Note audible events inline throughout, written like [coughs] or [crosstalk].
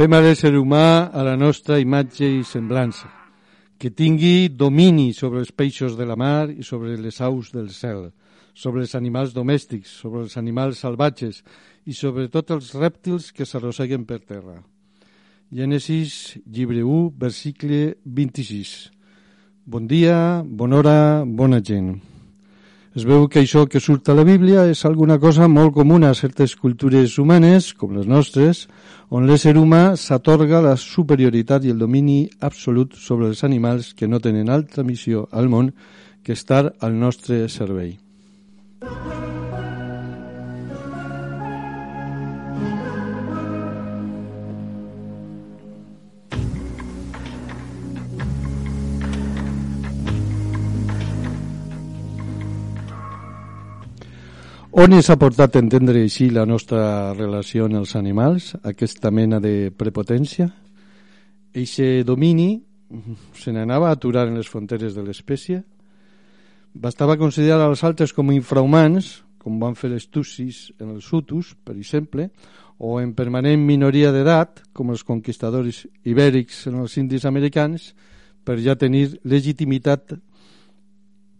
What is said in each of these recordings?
Fem a l'ésser humà a la nostra imatge i semblança, que tingui domini sobre els peixos de la mar i sobre les aus del cel, sobre els animals domèstics, sobre els animals salvatges i sobre tots els rèptils que s'arrosseguen per terra. Gènesis, llibre 1, versicle 26. Bon dia, bona hora, bona gent. Es veu que això que surt a la Bíblia és alguna cosa molt comuna a certes cultures humanes, com les nostres, on l'ésser humà s'atorga la superioritat i el domini absolut sobre els animals que no tenen altra missió al món que estar al nostre servei. On ens ha portat a entendre així la nostra relació amb els animals, aquesta mena de prepotència? Eixe domini se n'anava a aturar en les fronteres de l'espècie? Bastava considerar els altres com infrahumans, com van fer els tussis en els hutus, per exemple, o en permanent minoria d'edat, com els conquistadors ibèrics en els indis americans, per ja tenir legitimitat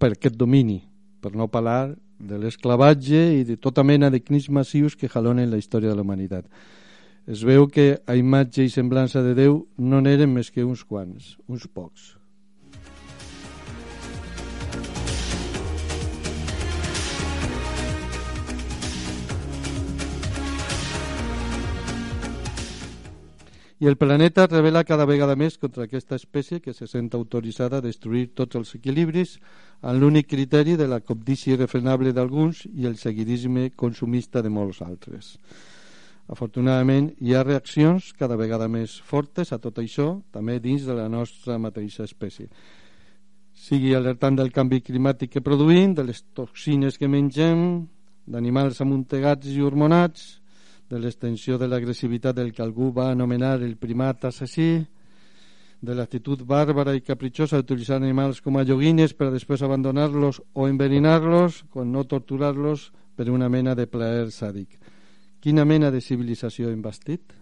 per aquest domini, per no parlar de l'esclavatge i de tota mena de crims massius que jalonen la història de la humanitat. Es veu que a imatge i semblança de Déu no n'eren més que uns quants, uns pocs. I el planeta revela cada vegada més contra aquesta espècie que se sent autoritzada a destruir tots els equilibris amb l'únic criteri de la cobdícia irrefrenable d'alguns i el seguidisme consumista de molts altres. Afortunadament, hi ha reaccions cada vegada més fortes a tot això, també dins de la nostra mateixa espècie. Sigui alertant del canvi climàtic que produïm, de les toxines que mengem, d'animals amuntegats i hormonats, de l'extensió de l'agressivitat del que algú va anomenar el primat assassí, de l'actitud bàrbara i capritxosa d'utilitzar animals com a joguines per després abandonar-los o enverinar-los, quan no torturar-los per una mena de plaer sàdic. Quina mena de civilització hem bastit?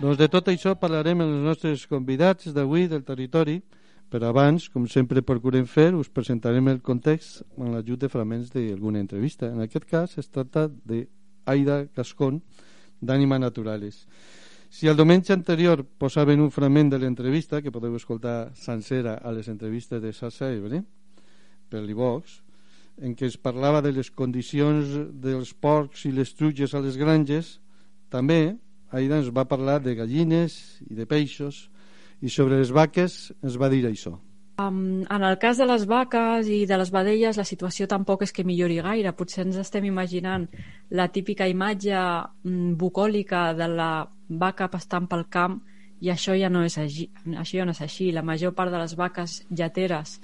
Doncs de tot això parlarem amb els nostres convidats d'avui del territori, però abans, com sempre procurem fer, us presentarem el context amb l'ajut de fragments d'alguna entrevista. En aquest cas es tracta d'Aida Cascón, d'Ànima Naturales. Si el diumenge anterior posaven un fragment de l'entrevista, que podeu escoltar sencera a les entrevistes de Sassa Ebre, per l'Ivox, en què es parlava de les condicions dels porcs i les truges a les granges, també Aida ens va parlar de gallines i de peixos i sobre les vaques ens va dir això. En el cas de les vaques i de les vedelles la situació tampoc és que millori gaire. Potser ens estem imaginant la típica imatge mm, bucòlica de la vaca pastant pel camp i això ja no és així. Això ja no és així. La major part de les vaques lleteres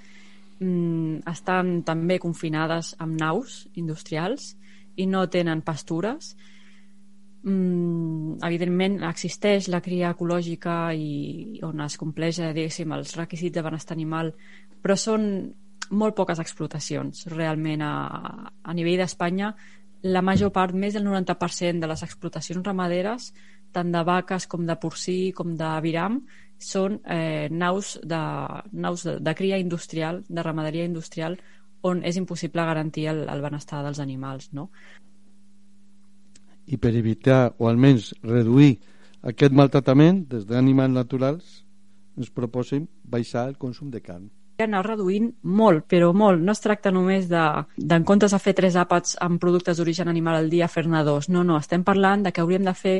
mm, estan també confinades amb naus industrials i no tenen pastures mm, evidentment existeix la cria ecològica i on es compleix diguéssim, els requisits de benestar animal però són molt poques explotacions realment a, a nivell d'Espanya la major part, més del 90% de les explotacions ramaderes tant de vaques com de porcí com de viram són eh, naus, de, naus de, de cria industrial, de ramaderia industrial on és impossible garantir el, el benestar dels animals no? I per evitar o almenys reduir aquest maltractament des d'animals naturals ens proposem baixar el consum de carn anar reduint molt, però molt. No es tracta només de, de en comptes de fer tres àpats amb productes d'origen animal al dia, fer-ne dos. No, no, estem parlant de que hauríem de fer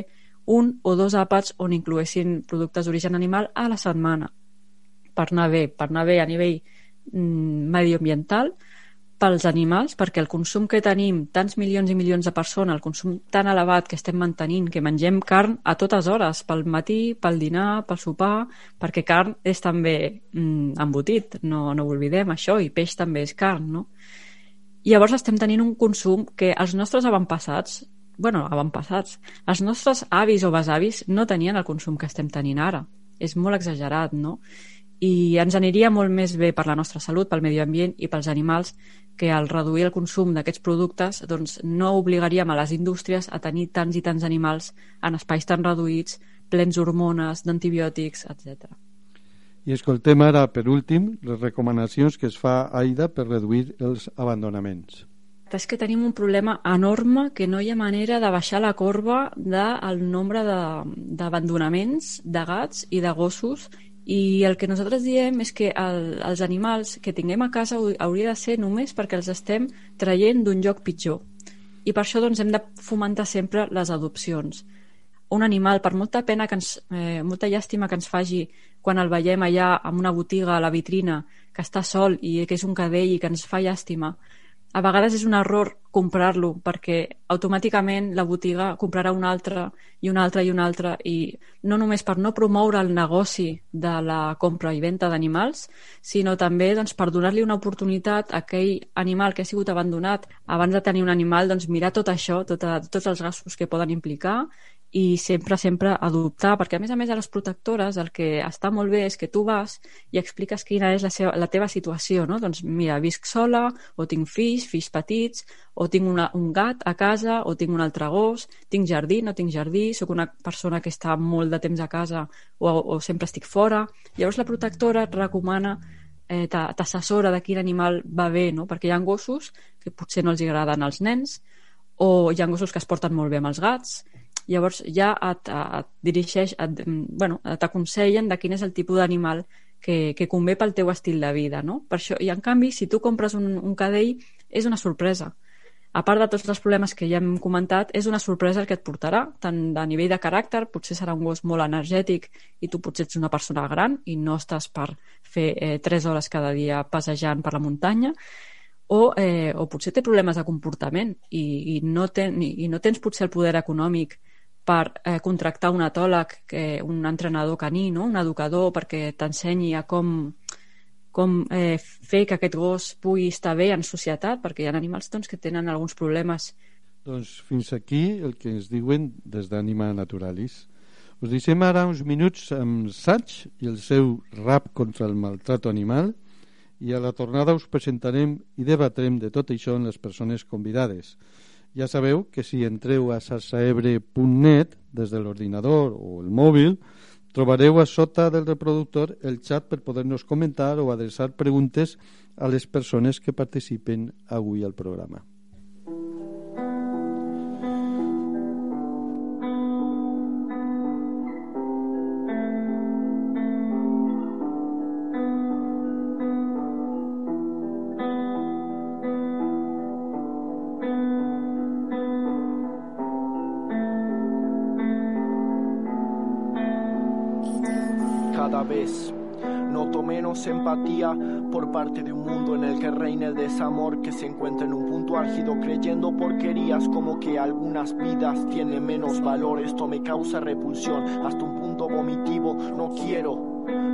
un o dos àpats on incloessin productes d'origen animal a la setmana per anar bé, per anar bé a nivell mm, medioambiental, pels animals, perquè el consum que tenim, tants milions i milions de persones, el consum tan elevat que estem mantenint, que mengem carn a totes hores, pel matí, pel dinar, pel sopar, perquè carn és també mm, embotit, no, no ho oblidem, això, i peix també és carn, no? Llavors estem tenint un consum que els nostres avantpassats, bueno, avantpassats, els nostres avis o besavis no tenien el consum que estem tenint ara. És molt exagerat, no? I ens aniria molt més bé per la nostra salut, pel medi ambient i pels animals que al reduir el consum d'aquests productes doncs, no obligaríem a les indústries a tenir tants i tants animals en espais tan reduïts, plens d'hormones, d'antibiòtics, etc. I escoltem ara, per últim, les recomanacions que es fa AIDA per reduir els abandonaments. És que tenim un problema enorme que no hi ha manera de baixar la corba del nombre d'abandonaments de, de gats i de gossos i el que nosaltres diem és que el, els animals que tinguem a casa hauria de ser només perquè els estem traient d'un lloc pitjor. I per això doncs, hem de fomentar sempre les adopcions. Un animal, per molta pena que ens, eh, molta llàstima que ens faci quan el veiem allà en una botiga a la vitrina, que està sol i que és un cadell i que ens fa llàstima, a vegades és un error comprar-lo perquè automàticament la botiga comprarà un altre i un altre i un altre i no només per no promoure el negoci de la compra i venda d'animals, sinó també doncs, per donar-li una oportunitat a aquell animal que ha sigut abandonat. Abans de tenir un animal, doncs mirar tot això, tot, tots els gastos que poden implicar i sempre, sempre adoptar, perquè a més a més a les protectores el que està molt bé és que tu vas i expliques quina és la, seva, la teva situació, no? Doncs mira, visc sola, o tinc fills, fills petits, o tinc una, un gat a casa, o tinc un altre gos, tinc jardí, no tinc jardí, sóc una persona que està molt de temps a casa o, o sempre estic fora. Llavors la protectora et recomana eh, t'assessora de quin animal va bé, no? perquè hi ha gossos que potser no els agraden als nens, o hi ha gossos que es porten molt bé amb els gats, llavors ja et, et dirigeix, et, bueno, t'aconsellen de quin és el tipus d'animal que, que convé pel teu estil de vida, no? Per això, I en canvi, si tu compres un, un cadell, és una sorpresa. A part de tots els problemes que ja hem comentat, és una sorpresa el que et portarà, tant a nivell de caràcter, potser serà un gos molt energètic i tu potser ets una persona gran i no estàs per fer eh, 3 hores cada dia passejant per la muntanya, o, eh, o potser té problemes de comportament i, i, no ten, i, i no tens potser el poder econòmic per eh, contractar un etòleg, que, un entrenador caní, no? un educador, perquè t'ensenyi a com, com eh, fer que aquest gos pugui estar bé en societat, perquè hi ha animals doncs, que tenen alguns problemes. Doncs fins aquí el que ens diuen des d'Anima Naturalis. Us deixem ara uns minuts amb Saig i el seu rap contra el maltrato animal i a la tornada us presentarem i debatrem de tot això en les persones convidades. Ja sabeu que si entreu a sarsaebre.net des de l'ordinador o el mòbil, trobareu a sota del reproductor el xat per poder-nos comentar o adreçar preguntes a les persones que participen avui al programa. Empatía por parte de un mundo en el que reina el desamor que se encuentra en un punto álgido creyendo porquerías como que algunas vidas tienen menos valor. Esto me causa repulsión hasta un punto vomitivo. No quiero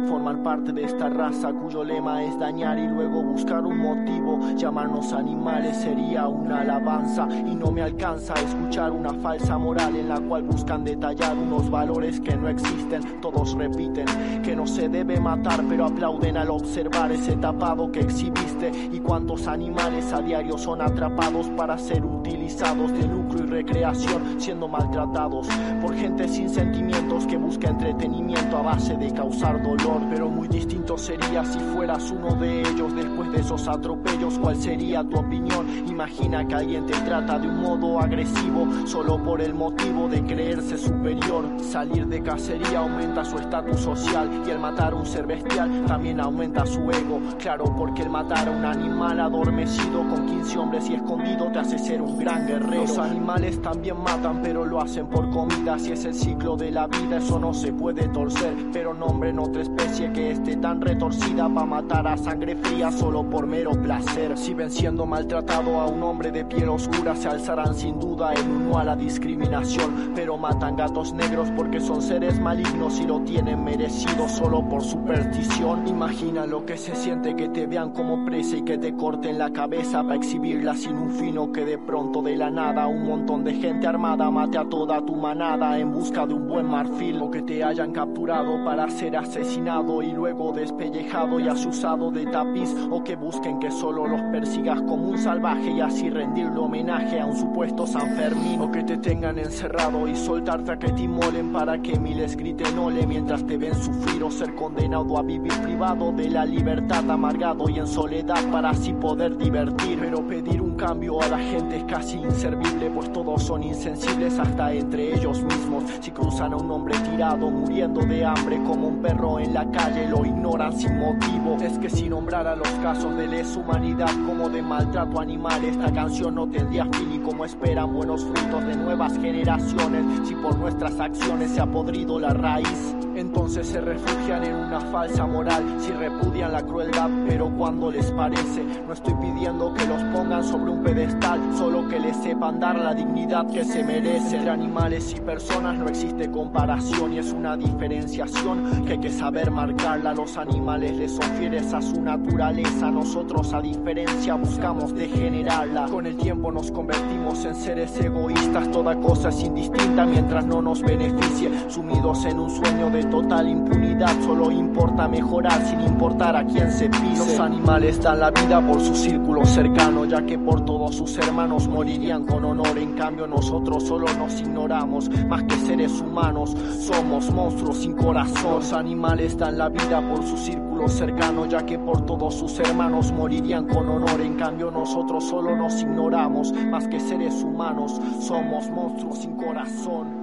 Formar parte de esta raza cuyo lema es dañar y luego buscar un motivo. Llamarnos animales sería una alabanza y no me alcanza a escuchar una falsa moral en la cual buscan detallar unos valores que no existen. Todos repiten que no se debe matar, pero aplauden al observar ese tapado que exhibiste y cuántos animales a diario son atrapados para ser utilizados de lucro recreación, siendo maltratados por gente sin sentimientos que busca entretenimiento a base de causar dolor. Pero muy distinto sería si fueras uno de ellos después de esos atropellos. ¿Cuál sería tu opinión? Imagina que alguien te trata de un modo agresivo solo por el motivo de creerse superior. Salir de cacería aumenta su estatus social y el matar a un ser bestial también aumenta su ego. Claro, porque el matar a un animal adormecido con 15 hombres y escondido te hace ser un gran guerrero. Los animales también matan, pero lo hacen por comida. Si es el ciclo de la vida, eso no se puede torcer. Pero nombren otra especie que esté tan retorcida para matar a sangre fría solo por mero placer. Si ven siendo maltratado a un hombre de piel oscura, se alzarán sin duda en uno a la discriminación. Pero matan gatos negros porque son seres malignos y lo tienen merecido solo por superstición. Imagina lo que se siente que te vean como presa y que te corten la cabeza para exhibirla sin un fino que de pronto de la nada un montón de gente armada. Mate a toda tu manada en busca de un buen marfil. O que te hayan capturado para ser asesinado y luego despellejado y asusado de tapiz. O que busquen que solo los persigas como un salvaje y así rendirle homenaje a un supuesto San Fermín. O que te tengan encerrado y soltarte a que te molen para que miles griten ole mientras te ven sufrir o ser condenado a vivir privado de la libertad amargado y en soledad para así poder divertir. Pero pedir un cambio a la gente es casi inservible todos son insensibles hasta entre ellos mismos. Si cruzan a un hombre tirado muriendo de hambre como un perro en la calle lo ignoran sin motivo. Es que si nombrara los casos de lesa humanidad como de maltrato animal esta canción no tendría fin y como esperan buenos frutos de nuevas generaciones si por nuestras acciones se ha podrido la raíz entonces se refugian en una falsa moral si repudian la crueldad, pero cuando les parece. No estoy pidiendo que los pongan sobre un pedestal, solo que les sepan dar la dignidad que se merecen. Entre animales y personas no existe comparación y es una diferenciación que hay que saber marcarla. Los animales les son fieles a su naturaleza, nosotros a diferencia buscamos degenerarla. Con el tiempo nos convertimos en seres egoístas, toda cosa es indistinta mientras no nos beneficie, sumidos en un sueño de total impunidad, solo importa mejorar sin importar a quién se pise. Los animales dan la vida por su círculo cercano, ya que por todos sus hermanos morirían con honor. En cambio, nosotros solo nos ignoramos, más que seres humanos, somos monstruos sin corazón. Los animales dan la vida por su círculo cercano, ya que por todos sus hermanos morirían con honor. En cambio, nosotros solo nos ignoramos, más que seres humanos, somos monstruos sin corazón.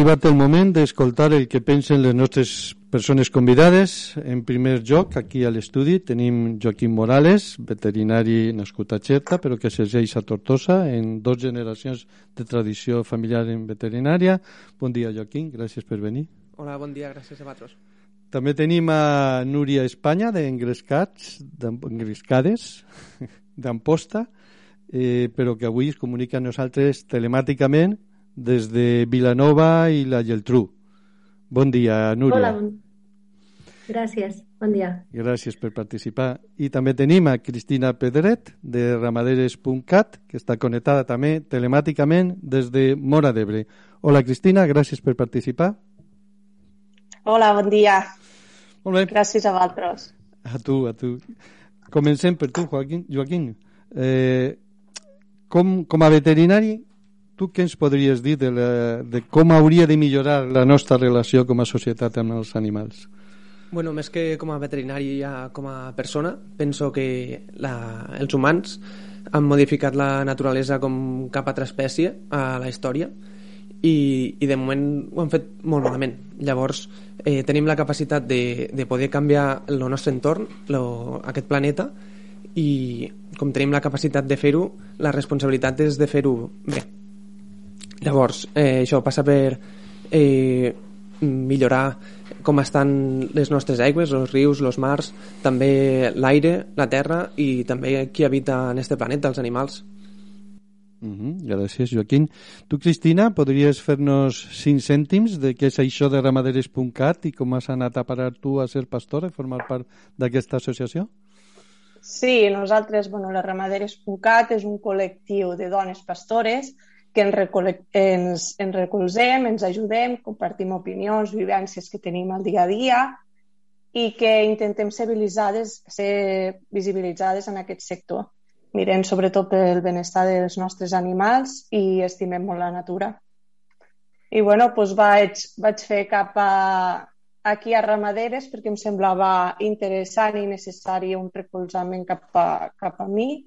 arribat el moment d'escoltar el que pensen les nostres persones convidades. En primer lloc, aquí a l'estudi tenim Joaquim Morales, veterinari nascut a Xerta, però que s'exerceix a Tortosa en dues generacions de tradició familiar en veterinària. Bon dia, Joaquim, gràcies per venir. Hola, bon dia, gràcies a vosaltres. També tenim a Núria Espanya, d'Engrescades, d'Amposta, eh, però que avui es comunica a nosaltres telemàticament des de Vilanova i la Geltrú. Bon dia, Núria. Hola, bon... gràcies, bon dia. Gràcies per participar. I també tenim a Cristina Pedret, de ramaderes.cat, que està connectada també telemàticament des de Mora d'Ebre. Hola, Cristina, gràcies per participar. Hola, bon dia. Molt bé. Gràcies a vosaltres. A tu, a tu. Comencem per tu, Joaquín. Joaquín. Eh, com, com a veterinari, tu què ens podries dir de, la, de com hauria de millorar la nostra relació com a societat amb els animals? Bueno, més que com a veterinari ja com a persona, penso que la, els humans han modificat la naturalesa com cap altra espècie a la història i, i de moment ho han fet molt malament. Llavors, eh, tenim la capacitat de, de poder canviar el nostre entorn, lo, aquest planeta, i com tenim la capacitat de fer-ho la responsabilitat és de fer-ho bé llavors eh, això passa per eh, millorar com estan les nostres aigües, els rius, els mars, també l'aire, la terra i també qui habita en este planeta, els animals. Uh -huh. Gràcies, Joaquín. Tu, Cristina, podries fer-nos cinc cèntims de què és això de ramaderes.cat i com has anat a parar tu a ser pastora i formar part d'aquesta associació? Sí, nosaltres, bueno, la Ramaderes.cat és un col·lectiu de dones pastores que ens, ens, ens recolzem, ens ajudem, compartim opinions, vivències que tenim al dia a dia i que intentem ser visibilitzades, ser visibilitzades en aquest sector. Mirem sobretot pel benestar dels nostres animals i estimem molt la natura. I bueno, doncs vaig, vaig fer cap a, aquí a Ramaderes perquè em semblava interessant i necessari un recolzament cap a, cap a mi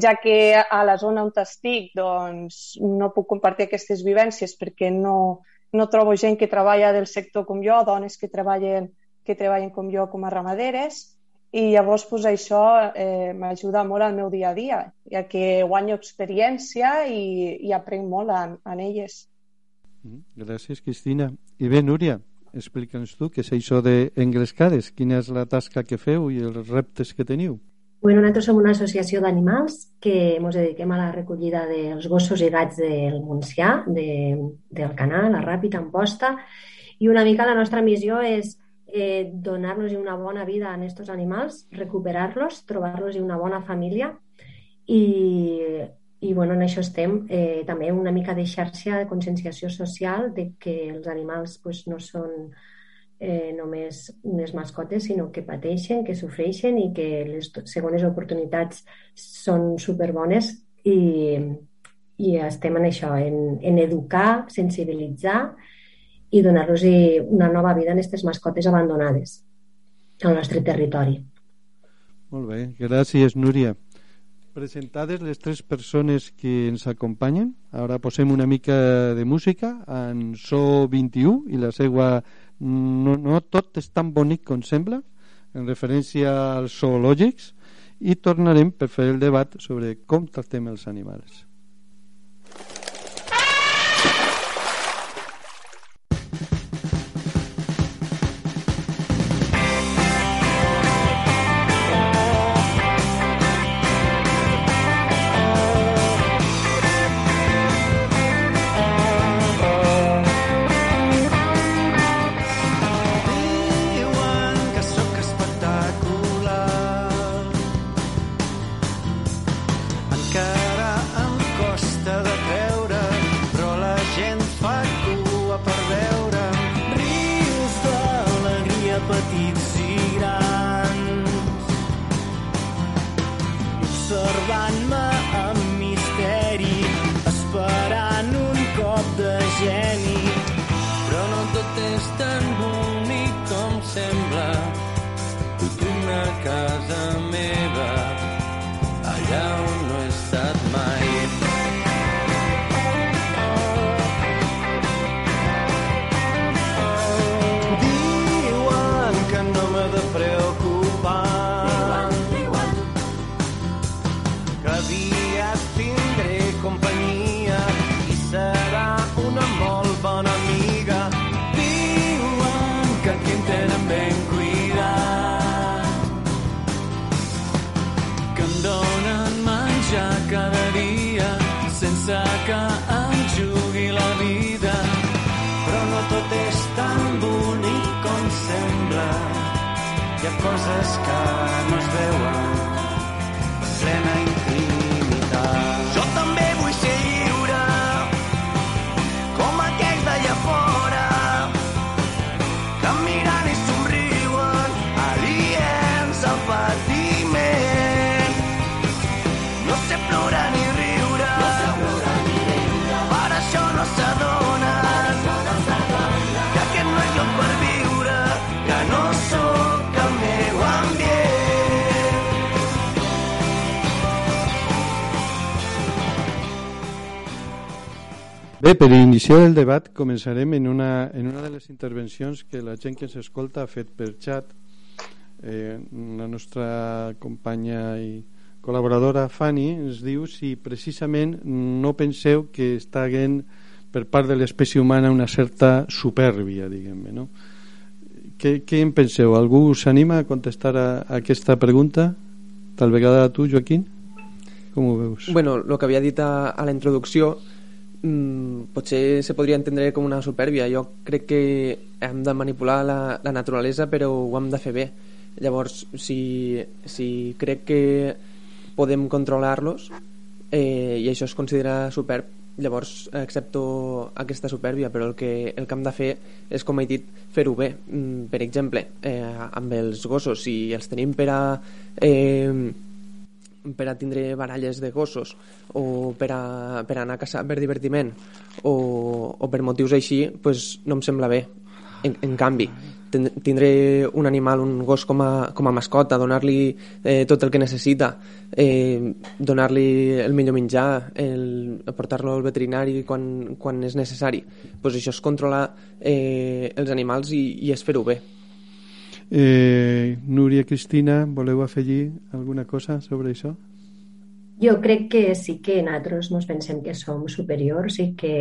ja que a la zona on estic doncs, no puc compartir aquestes vivències perquè no, no trobo gent que treballa del sector com jo, dones que treballen, que treballen com jo com a ramaderes, i llavors pues, això eh, m'ajuda molt al meu dia a dia, ja que guanyo experiència i, i aprenc molt en, en elles. Mm, gràcies, Cristina. I bé, Núria, explica'ns tu què és això d'engrescades, quina és la tasca que feu i els reptes que teniu. Bueno, nosaltres som una associació d'animals que ens dediquem a la recollida dels gossos i gats del Montsià, de, del canal, a Ràpid, Amposta, i una mica la nostra missió és eh, donar-los una bona vida a aquests animals, recuperar-los, trobar-los una bona família i, i bueno, en això estem. Eh, també una mica de xarxa de conscienciació social de que els animals pues, no són eh, només unes mascotes, sinó que pateixen, que sofreixen i que les segones oportunitats són superbones i, i estem en això, en, en educar, sensibilitzar i donar-los una nova vida a aquestes mascotes abandonades al nostre territori. Molt bé, gràcies Núria. Presentades les tres persones que ens acompanyen, ara posem una mica de música en So 21 i la seva no, no tot és tan bonic com sembla en referència als zoològics i tornarem per fer el debat sobre com tractem els animals. Bé, per iniciar el debat començarem en una, en una de les intervencions que la gent que s'escolta ha fet per xat. Eh, la nostra companya i col·laboradora Fanny ens diu si precisament no penseu que està haguent per part de l'espècie humana una certa supèrbia, diguem-ne, no? Què, què en penseu? Algú s'anima a contestar a, a aquesta pregunta? Tal vegada tu, Joaquín? Com ho veus? Bueno, el que havia dit a, a la introducció mmm, potser se podria entendre com una supèrbia. Jo crec que hem de manipular la, la naturalesa però ho hem de fer bé. Llavors, si, si crec que podem controlar-los eh, i això es considera superb, llavors accepto aquesta supèrbia però el que, el que hem de fer és com he dit fer-ho bé mm, per exemple eh, amb els gossos si els tenim per a eh, per a tindre baralles de gossos o per, a, per anar a caçar per divertiment o, o per motius així pues no em sembla bé en, en canvi tindré un animal, un gos com a, com a mascota, donar-li eh, tot el que necessita, eh, donar-li el millor menjar, el, portar-lo al veterinari quan, quan és necessari. Pues això és controlar eh, els animals i, i és fer-ho bé. Eh, Núria Cristina, voleu afegir alguna cosa sobre això? Jo crec que sí que nosaltres ens pensem que som superiors i que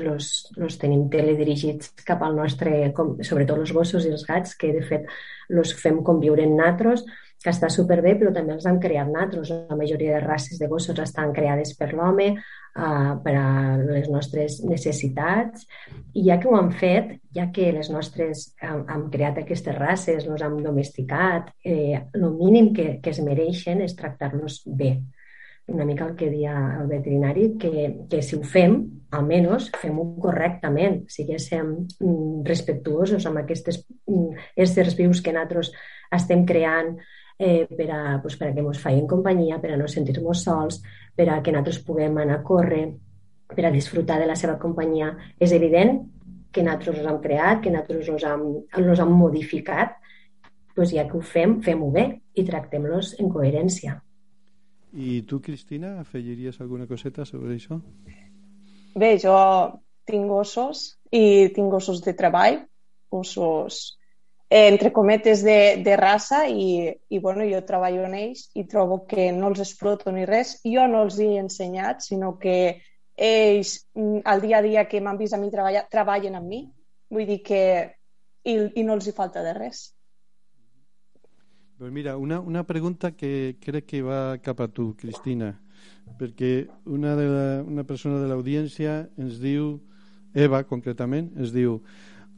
los, los tenim teledirigits cap al nostre, com, sobretot els gossos i els gats, que de fet els fem conviure en nosaltres, que està superbé, però també els han creat nosaltres. La majoria de races de gossos estan creades per l'home, uh, per a les nostres necessitats, i ja que ho han fet, ja que les nostres hem, hem creat aquestes races, els hem domesticat, eh, el mínim que, que es mereixen és tractar-los bé. Una mica el que dia el veterinari, que, que si ho fem, almenys fem-ho correctament, siguéssim mm, respectuosos amb aquestes mm, éssers vius que nosaltres estem creant eh, per, a, pues, per a que ens facin companyia, per a no sentir-nos sols, per a que nosaltres puguem anar a córrer, per a disfrutar de la seva companyia. És evident que nosaltres els hem creat, que nosaltres els hem, els hem modificat, doncs ja que ho fem, fem-ho bé i tractem-los en coherència. I tu, Cristina, afegiries alguna coseta sobre això? Bé, jo tinc gossos i tinc gossos de treball, gossos eh, entre cometes de, de raça i, i bueno, jo treballo en ells i trobo que no els exploto ni res. Jo no els he ensenyat, sinó que ells mm, al dia a dia que m'han vist a mi treballar, treballen amb mi. Vull dir que i, i no els hi falta de res. Pues mira, una, una pregunta que crec que va cap a tu, Cristina, perquè una, de la, una persona de l'audiència ens diu, Eva concretament, ens diu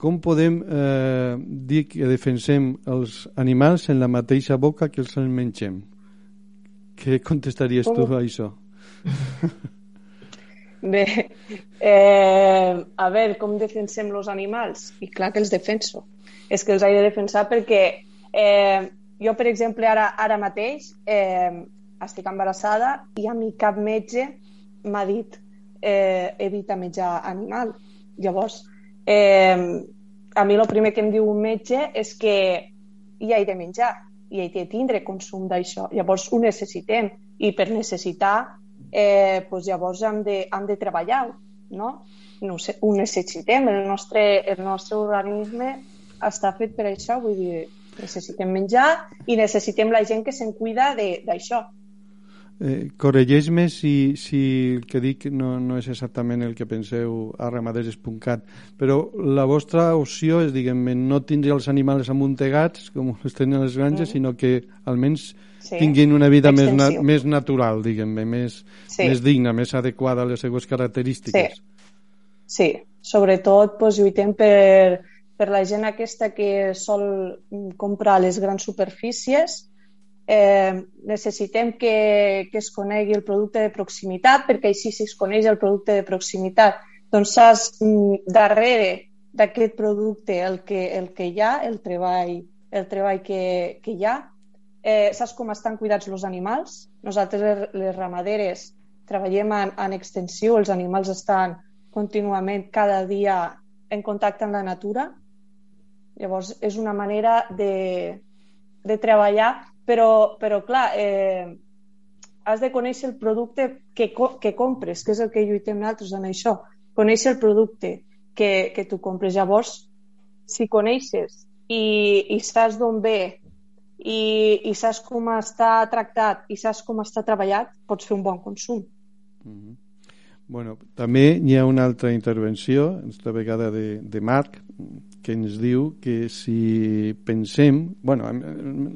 com podem eh, dir que defensem els animals en la mateixa boca que els mengem? Què contestaries tu a això? [laughs] Bé, eh, a veure, com defensem els animals? I clar que els defenso. És que els he de defensar perquè eh, jo, per exemple, ara, ara mateix eh, estic embarassada i a mi cap metge m'ha dit eh, evita menjar animal. Llavors, eh, a mi el primer que em diu un metge és que hi he de menjar i he de tindre consum d'això. Llavors ho necessitem i per necessitar eh, doncs llavors hem de, hem de treballar no? no sé, ho necessitem. El nostre, el nostre organisme està fet per això, vull dir, necessitem menjar i necessitem la gent que se'n cuida d'això. Eh, Corregeix-me si, si el que dic no, no és exactament el que penseu a Ramaders Espuncat, però la vostra opció és, diguem no tindre els animals amuntegats, com els tenen les granges, mm. sinó que almenys sí. tinguin una vida més, na més natural, diguem més, sí. més digna, més adequada a les seues característiques. Sí, sí. sobretot pues, lluitem per, per la gent aquesta que sol comprar les grans superfícies, eh, necessitem que, que es conegui el producte de proximitat, perquè així si es coneix el producte de proximitat, doncs saps mm, darrere d'aquest producte el que, el que hi ha, el treball, el treball que, que hi ha, eh, saps com estan cuidats els animals. Nosaltres, les, ramaderes, treballem en, en extensió, els animals estan contínuament cada dia en contacte amb la natura Llavors, és una manera de, de treballar, però, però clar, eh, has de conèixer el producte que, que compres, que és el que lluitem nosaltres en això. Conèixer el producte que, que tu compres. Llavors, si coneixes i, i saps d'on ve i, i saps com està tractat i saps com està treballat, pots fer un bon consum. Mm -hmm. Bueno, també hi ha una altra intervenció, esta vegada de, de Marc, que ens diu que si pensem... Bueno,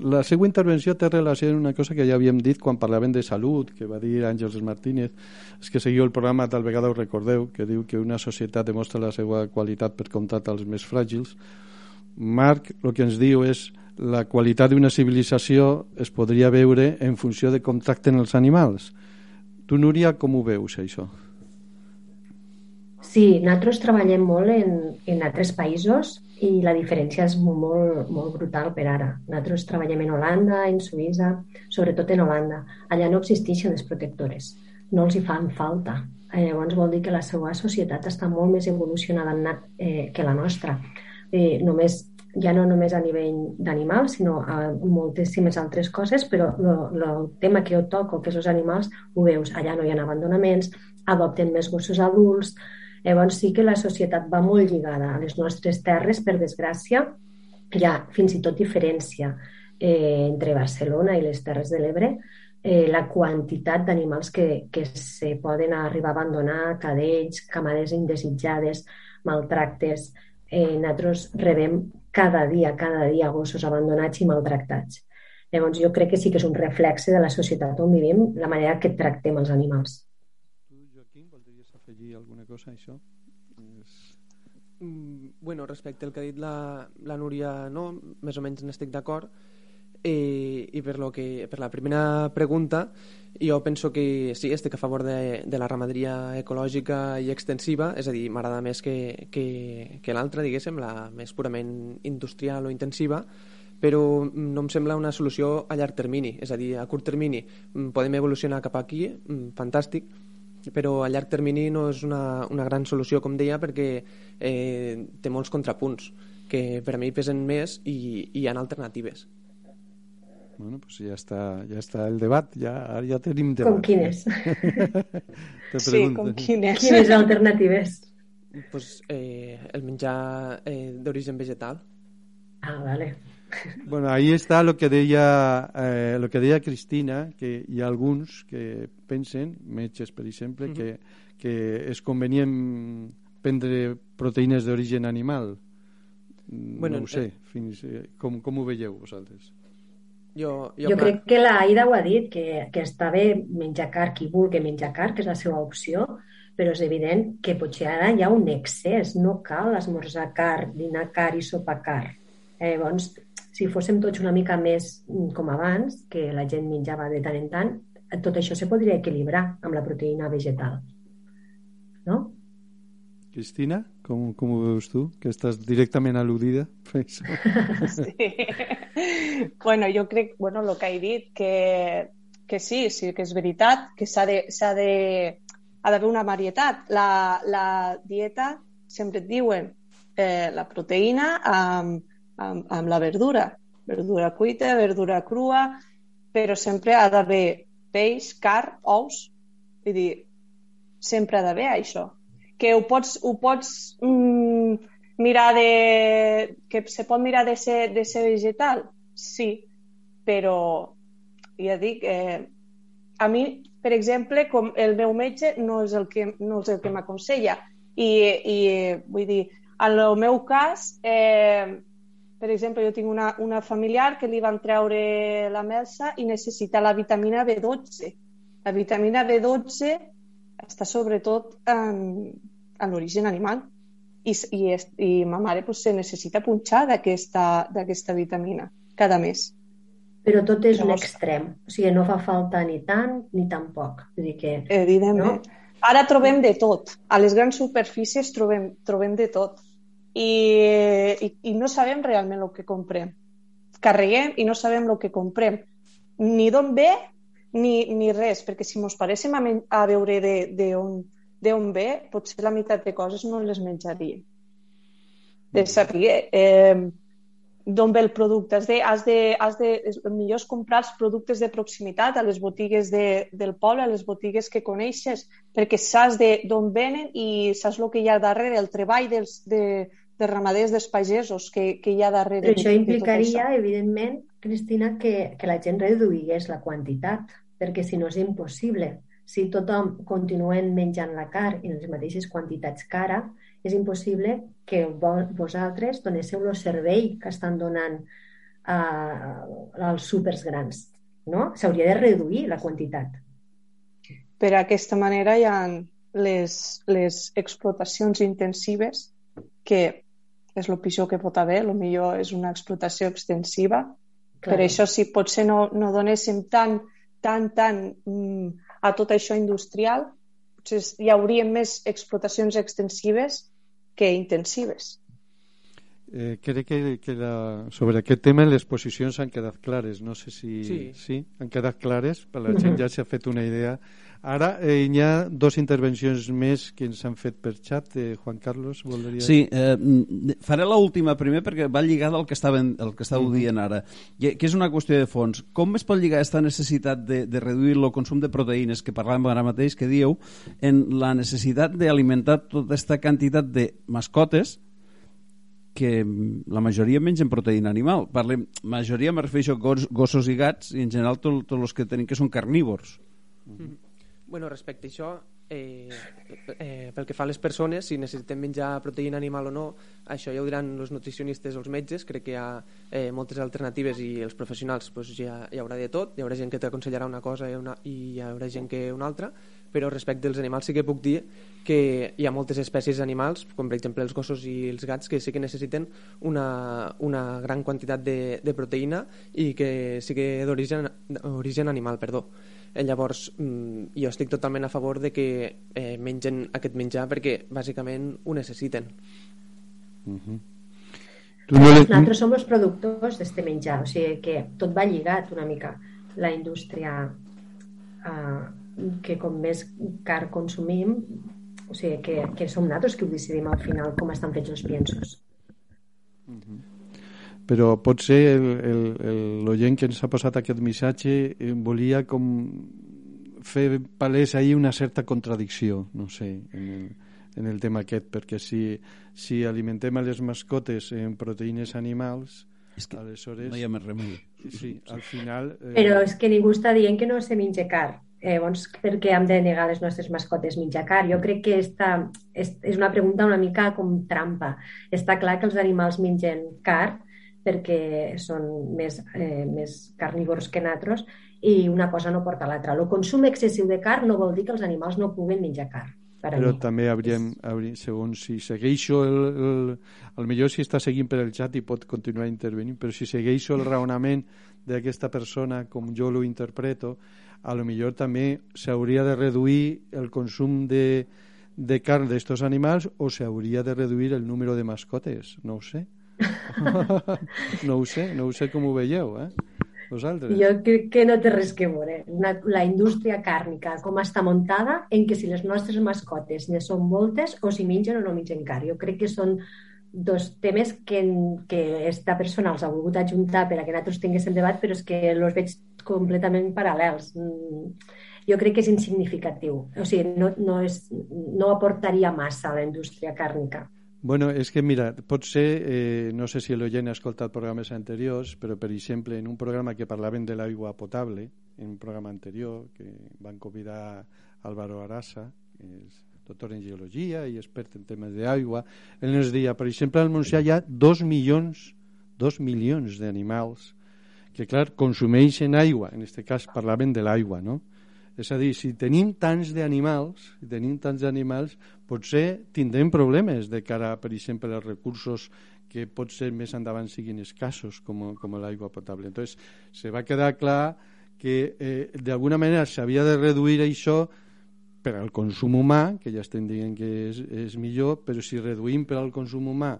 la seva intervenció té relació amb una cosa que ja havíem dit quan parlaven de salut, que va dir Àngels Martínez, és que seguiu el programa, tal vegada ho recordeu, que diu que una societat demostra la seva qualitat per comptat als més fràgils. Marc el que ens diu és la qualitat d'una civilització es podria veure en funció de com tracten els animals. Tu, Núria, com ho veus, això? Sí, nosaltres treballem molt en, en altres països i la diferència és molt, molt brutal per ara. Nosaltres treballem en Holanda, en Suïssa, sobretot en Holanda. Allà no existeixen les protectores, no els hi fan falta. Eh, llavors vol dir que la seva societat està molt més evolucionada eh, que la nostra. Eh, només ja no només a nivell d'animals, sinó a moltíssimes altres coses, però el tema que jo toco, que és els animals, ho veus, allà no hi ha abandonaments, adopten més gossos adults, llavors sí que la societat va molt lligada a les nostres terres, per desgràcia, hi ha fins i tot diferència eh, entre Barcelona i les Terres de l'Ebre, eh, la quantitat d'animals que, que se poden arribar a abandonar, cadells, camades indesitjades, maltractes, eh, nosaltres rebem cada dia, cada dia gossos abandonats i maltractats. Llavors jo crec que sí que és un reflexe de la societat on vivim, la manera que tractem els animals. Tu, Joaquim, voldries afegir alguna cosa això? És... Mm, bueno, respecte al que ha dit la, la Núria, no, més o menys n'estic d'acord, i, i per, lo que, per la primera pregunta jo penso que sí, estic a favor de, de la ramaderia ecològica i extensiva, és a dir, m'agrada més que, que, que l'altra, diguéssim, la més purament industrial o intensiva, però no em sembla una solució a llarg termini, és a dir, a curt termini mm, podem evolucionar cap aquí, mm, fantàstic, però a llarg termini no és una, una gran solució, com deia, perquè eh, té molts contrapunts que per a mi pesen més i, i hi ha alternatives. Bueno, pues ya está, ya está el debat, ya, ara ja tenim debat. Com quines? [laughs] sí, com quines. Quines alternatives? Pues, eh, el menjar eh, d'origen vegetal. Ah, vale. Bueno, ahí está lo que deia, eh, lo que deia Cristina, que hi ha alguns que pensen, metges per exemple, uh -huh. que, que és convenient prendre proteïnes d'origen animal. Bueno, no ho sé, eh... fins, eh, com, com ho veieu vosaltres? Jo, jo, jo crec que la Aida ho ha dit, que, que està bé menjar car qui vulgui menjar car, que és la seva opció, però és evident que potser ara hi ha un excés, no cal esmorzar car, dinar car i sopar car. Eh, llavors, si fóssim tots una mica més mm, com abans, que la gent menjava de tant en tant, tot això se podria equilibrar amb la proteïna vegetal. No? Cristina, com, com ho veus tu? Que estàs directament al·ludida [laughs] Sí. bueno, jo crec, bueno, el que he dit, que, que sí, sí que és veritat, que s'ha de, s'ha de, ha d'haver una varietat. La, la dieta, sempre et diuen, eh, la proteïna amb, amb, amb la verdura. Verdura cuita, verdura crua, però sempre ha d'haver peix, car, ous. Vull dir, sempre ha d'haver això que ho pots, ho pots mm, mirar de... que se pot mirar de ser, de ser vegetal? Sí, però ja dic, eh, a mi, per exemple, com el meu metge no és el que, no és el que m'aconsella i, i vull dir, en el meu cas eh, per exemple, jo tinc una, una familiar que li van treure la melsa i necessita la vitamina B12. La vitamina B12 està sobretot en, en l'origen animal i, i, i ma mare pues, se necessita punxar d'aquesta vitamina cada mes. Però tot és Llavors, un extrem, o sigui, no fa falta ni tant ni tan poc. Vull dir que, Evidentment. No? Ara trobem de tot. A les grans superfícies trobem, trobem de tot. I, i, I no sabem realment el que comprem. Carreguem i no sabem el que comprem. Ni d'on ve ni, ni res, perquè si mos paréssim a, a veure d'on ve, potser la meitat de coses no les menjaríem. De mm. saber eh, d'on ve el producte. Has de, has de, has de, el millor és comprar els productes de proximitat a les botigues de, del poble, a les botigues que coneixes, perquè saps d'on venen i saps el que hi ha darrere, el treball dels, de, dels ramaders, dels pagesos que, que hi ha darrere. Però això implicaria, evidentment, Cristina, que, que la gent reduïgués la quantitat, perquè si no és impossible. Si tothom continuem menjant la car en les mateixes quantitats cara, és impossible que vosaltres donéssiu el servei que estan donant eh, als supers grans. No? S'hauria de reduir la quantitat. Per aquesta manera hi ha les, les explotacions intensives que és el pitjor que pot haver, el millor és una explotació extensiva. Clar. Per això, si potser no, no donéssim tant, tant, tant mm, a tot això industrial, potser hi hauria més explotacions extensives que intensives. Eh, crec que, que la, sobre aquest tema les posicions han quedat clares. No sé si sí, sí han quedat clares, però la gent ja s'ha fet una idea. Ara eh, hi ha dos intervencions més que ens han fet per xat. Eh, Juan Carlos, voldria... Sí, eh, faré l'última primer perquè va lligada al que, estaven, el que estàveu uh -huh. dient ara, que és una qüestió de fons. Com es pot lligar aquesta necessitat de, de reduir el consum de proteïnes que parlàvem ara mateix, que dieu, en la necessitat d'alimentar tota aquesta quantitat de mascotes que la majoria mengen proteïna animal. Parlem, majoria me refereixo a gos, gossos i gats i en general tots tot els que tenim que són carnívors. Mm -hmm. Bueno, respecte a això, eh, eh, pel que fa a les persones, si necessitem menjar proteïna animal o no, això ja ho diran els nutricionistes o els metges, crec que hi ha eh, moltes alternatives i els professionals pues, ja hi haurà de tot, hi haurà gent que t'aconsellarà una cosa i, una, i hi haurà gent que una altra, però respecte als animals sí que puc dir que hi ha moltes espècies animals, com per exemple els gossos i els gats, que sí que necessiten una, una gran quantitat de, de proteïna i que sí que d'origen origen animal, perdó. Eh, llavors, mm, jo estic totalment a favor de que eh, mengen aquest menjar perquè bàsicament ho necessiten. Uh -huh. Nosaltres som els productors d'este menjar, o sigui que tot va lligat una mica la indústria eh, que com més car consumim, o sigui, que, que som nosaltres que ho decidim al final com estan fets els piensos. Mm -hmm. Però potser l'oient que ens ha passat aquest missatge eh, volia com fer palès ahir una certa contradicció, no sé, en el, en el tema aquest, perquè si, si alimentem a les mascotes en proteïnes animals, és que aleshores... no hi ha més remei. Sí, al final... Eh... Però és que ningú està dient que no se menja car eh, doncs, per què hem de negar les nostres mascotes menjar car? Jo crec que esta, és, és una pregunta una mica com trampa. Està clar que els animals mengen car perquè són més, eh, més carnívors que nosaltres i una cosa no porta a l'altra. El consum excessiu de car no vol dir que els animals no puguen menjar car. Però mi. també hauríem, hauríem, segons si segueixo el, el, el millor si està seguint per el xat i pot continuar intervenint, però si segueixo el raonament d'aquesta persona com jo lo interpreto, a lo millor també s'hauria de reduir el consum de, de carn d'estos animals o s'hauria de reduir el número de mascotes, no ho sé. [laughs] no ho sé, no ho sé com ho veieu, eh? Vosaltres? Jo crec que no té res que veure. Una, la indústria càrnica, com està muntada, en què si les nostres mascotes ne són moltes o si mengen o no mengen car. Jo crec que són dos temes que, que esta persona els ha volgut ajuntar per a que nosaltres tinguéssim debat, però és que els veig completament paral·lels. Mm, jo crec que és insignificatiu. O sigui, no, no, és, no aportaria massa a la indústria càrnica. Bueno, és que mira, pot ser, eh, no sé si l'oient ha escoltat programes anteriors, però per exemple en un programa que parlaven de l'aigua potable, en un programa anterior, que van convidar Álvaro Arasa, que és doctor en geologia i expert en temes d'aigua, ell ens deia, per exemple, al Montsià hi ha dos milions, dos milions d'animals que, clar, consumeixen aigua, en aquest cas parlaven de l'aigua, no? És a dir, si tenim tants d'animals, si tenim tants d'animals, potser tindrem problemes de cara, per exemple, als recursos que pot ser més endavant siguin escassos, com, com l'aigua potable. Entonces, se va quedar clar que eh, d'alguna manera s'havia de reduir això per al consum humà, que ja estem dient que és, és millor, però si reduïm per al consum humà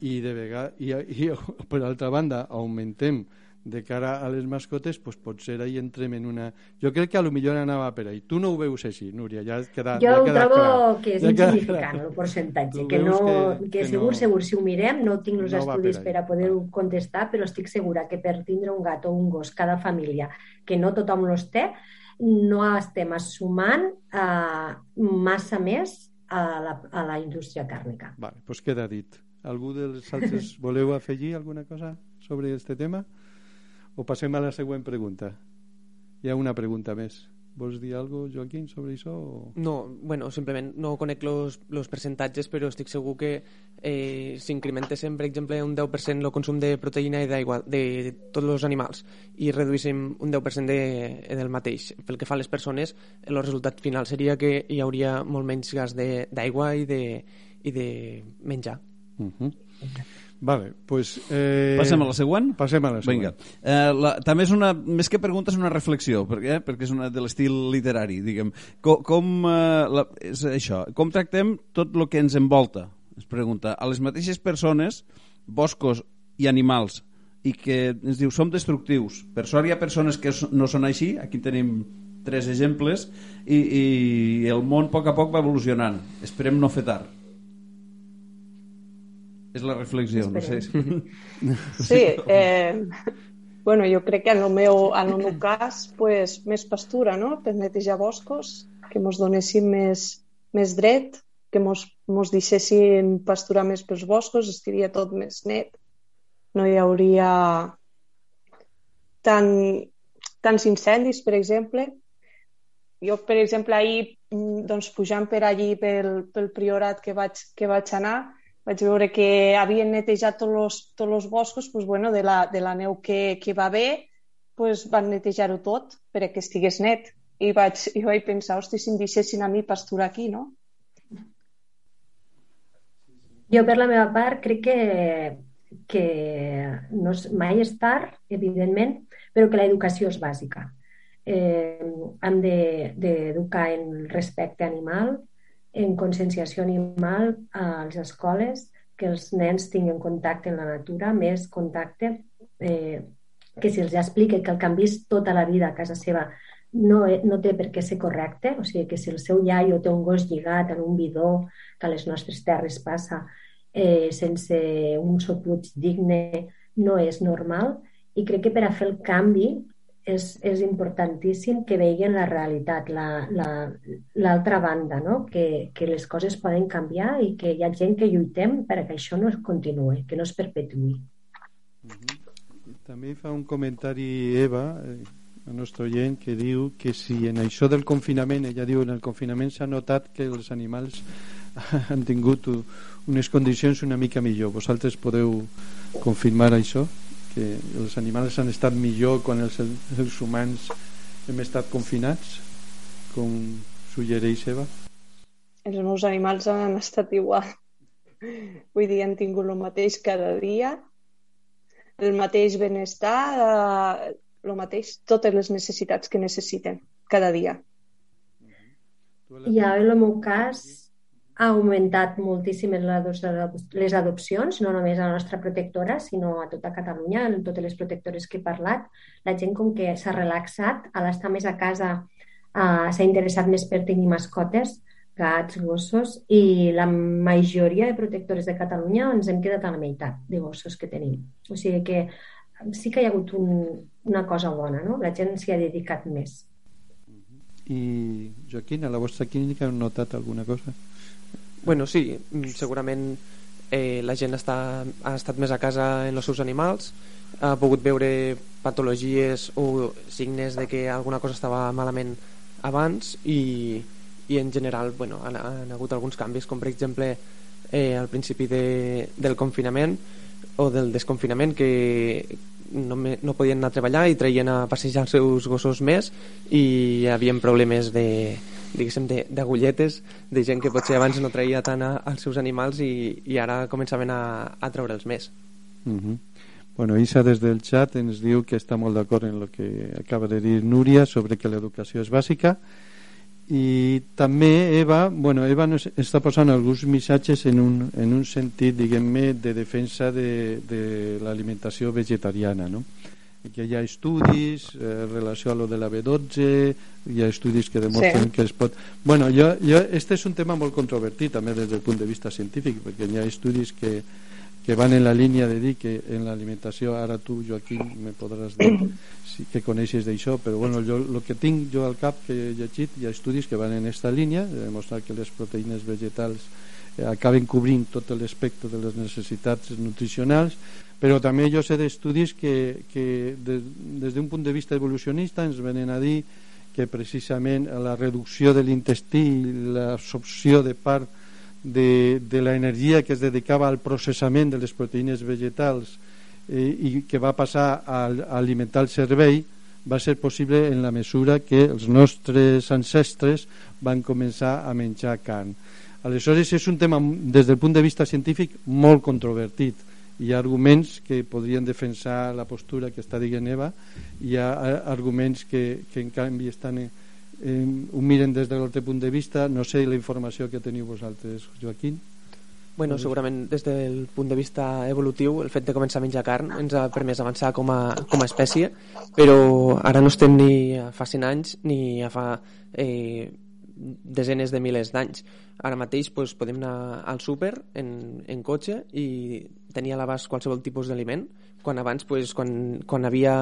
i, de vegada, i, i per altra banda augmentem de cara a les mascotes, pues potser ahí entrem en una... Jo crec que a lo millor anava per ahí. Tu no ho veus així, Núria, ja queda Jo ja ho trobo clar. que és ja insignificant el percentatge, que no, que, que, que segur, no, segur, si ho mirem, no tinc els no estudis per, per a poder-ho contestar, però estic segura que per tindre un gat o un gos cada família, que no tothom los té, no estem assumant eh, massa més a la, a la indústria càrnica. Vale, doncs queda dit. Algú dels altres [laughs] voleu afegir alguna cosa sobre aquest tema? O passem a la següent pregunta. Hi ha una pregunta més. Vols dir alguna cosa, Joaquín, sobre això? O... No, bueno, simplement no conec los, los percentatges, però estic segur que eh, s'incrementéssim, per exemple, un 10% el consum de proteïna i d'aigua de tots els animals i reduíssim un 10% de, del mateix. Pel que fa a les persones, el resultat final seria que hi hauria molt menys gas d'aigua i, de, i de menjar. Uh -huh. Vale, pues, eh... Passem a la següent? Passem a la següent. Vinga. Eh, la, també és una, més que pregunta, és una reflexió, perquè, eh, perquè és una de l'estil literari, diguem. Com, com, eh, la, és això, com tractem tot el que ens envolta? Es pregunta. A les mateixes persones, boscos i animals, i que ens diu, som destructius. Per sort hi ha persones que no són així, aquí tenim tres exemples, i, i el món a poc a poc va evolucionant. Esperem no fer tard. És la reflexió, Esperem. no sé. Sí, eh, bueno, jo crec que en el meu, en el meu cas, pues, més pastura, no?, per netejar boscos, que mos donessin més, més dret, que mos, mos deixessin pasturar més pels boscos, estaria tot més net. No hi hauria tant, tants incendis, per exemple. Jo, per exemple, ahir, doncs, pujant per allí pel, pel priorat que vaig, que vaig anar, vaig veure que havien netejat tots els, tots els boscos pues, bueno, de, la, de la neu que, que va haver, pues, van netejar-ho tot perquè estigués net. I vaig, i vaig pensar, hosti, si em deixessin a mi pasturar aquí, no? Jo, per la meva part, crec que, que no és, mai és tard, evidentment, però que l'educació és bàsica. Eh, hem d'educar de, en respecte animal, en conscienciació animal a les escoles, que els nens tinguin contacte amb la natura, més contacte, eh, que si els explica que el que han vist tota la vida a casa seva no, no té per què ser correcte, o sigui que si el seu iaio té un gos lligat en un bidó que a les nostres terres passa eh, sense un sopluig digne, no és normal. I crec que per a fer el canvi és, és importantíssim que vegin la realitat, l'altra la, la, banda, no? que, que les coses poden canviar i que hi ha gent que lluitem perquè això no es continuï, que no es perpetuï. Uh -huh. També fa un comentari Eva, eh, el nostre oient, que diu que si en això del confinament, ella diu en el confinament s'ha notat que els animals [laughs] han tingut unes condicions una mica millor. Vosaltres podeu confirmar això? Que els animals han estat millor quan els, els humans hem estat confinats com suggereix Eva. Els meus animals han estat igual. Vull dir, han tingut el mateix cada dia el mateix benestar eh, el mateix, totes les necessitats que necessiten cada dia. I en el meu cas ha augmentat moltíssim les adopcions, no només a la nostra protectora, sinó a tota Catalunya, en totes les protectores que he parlat. La gent com que s'ha relaxat, a l'estar més a casa uh, s'ha interessat més per tenir mascotes, gats, gossos, i la majoria de protectores de Catalunya ens hem quedat a la meitat de gossos que tenim. O sigui que sí que hi ha hagut un, una cosa bona, no? La gent s'hi ha dedicat més. I, Joaquín, a la vostra clínica heu notat alguna cosa? Bueno, sí, mm, segurament eh, la gent està, ha estat més a casa en els seus animals, ha pogut veure patologies o signes de que alguna cosa estava malament abans i, i en general bueno, han, han hagut alguns canvis, com per exemple eh, al principi de, del confinament o del desconfinament que no, me, no podien anar a treballar i traien a passejar els seus gossos més i hi havia problemes de, diguéssim, d'agulletes de, de gent que potser abans no traia tant a, seus animals i, i ara començaven a, a treure'ls més. Uh -huh. Bueno, Isa des del chat ens diu que està molt d'acord en el que acaba de dir Núria sobre que l'educació és bàsica i també Eva, bueno, Eva nos està posant alguns missatges en un, en un sentit, diguem-ne, de defensa de, de l'alimentació vegetariana, no? que hi ha estudis eh, en relació a lo de la B12 hi ha estudis que demostren sí. que es pot bueno, jo, jo, este és un tema molt controvertit també des del punt de vista científic perquè hi ha estudis que, que van en la línia de dir que en l'alimentació, ara tu Joaquim me podràs dir [coughs] si que coneixes d'això, però bueno, jo, el que tinc jo al cap que he llegit hi ha estudis que van en aquesta línia, de demostrar que les proteïnes vegetals eh, acaben cobrint tot l'espectre de les necessitats nutricionals, però també jo sé d'estudis que, que de, des d'un punt de vista evolucionista ens venen a dir que precisament la reducció de l'intestí i l'absorció de part de, de l'energia que es dedicava al processament de les proteïnes vegetals eh, i que va passar a, a alimentar el cervell va ser possible en la mesura que els nostres ancestres van començar a menjar carn. Aleshores és un tema des del punt de vista científic molt controvertit hi ha arguments que podrien defensar la postura que està dient Eva hi ha arguments que, que en canvi estan en, en, ho miren des de l'altre punt de vista. No sé la informació que teniu vosaltres Joaquín. Bueno, segurament des del punt de vista evolutiu el fet de començar a menjar carn ens ha permès avançar com a, com a espècie però ara no estem ni a fa 100 anys ni a fa eh, desenes de milers d'anys. Ara mateix pues, podem anar al súper en, en cotxe i tenir a l'abast qualsevol tipus d'aliment. Quan abans, pues, quan, quan havia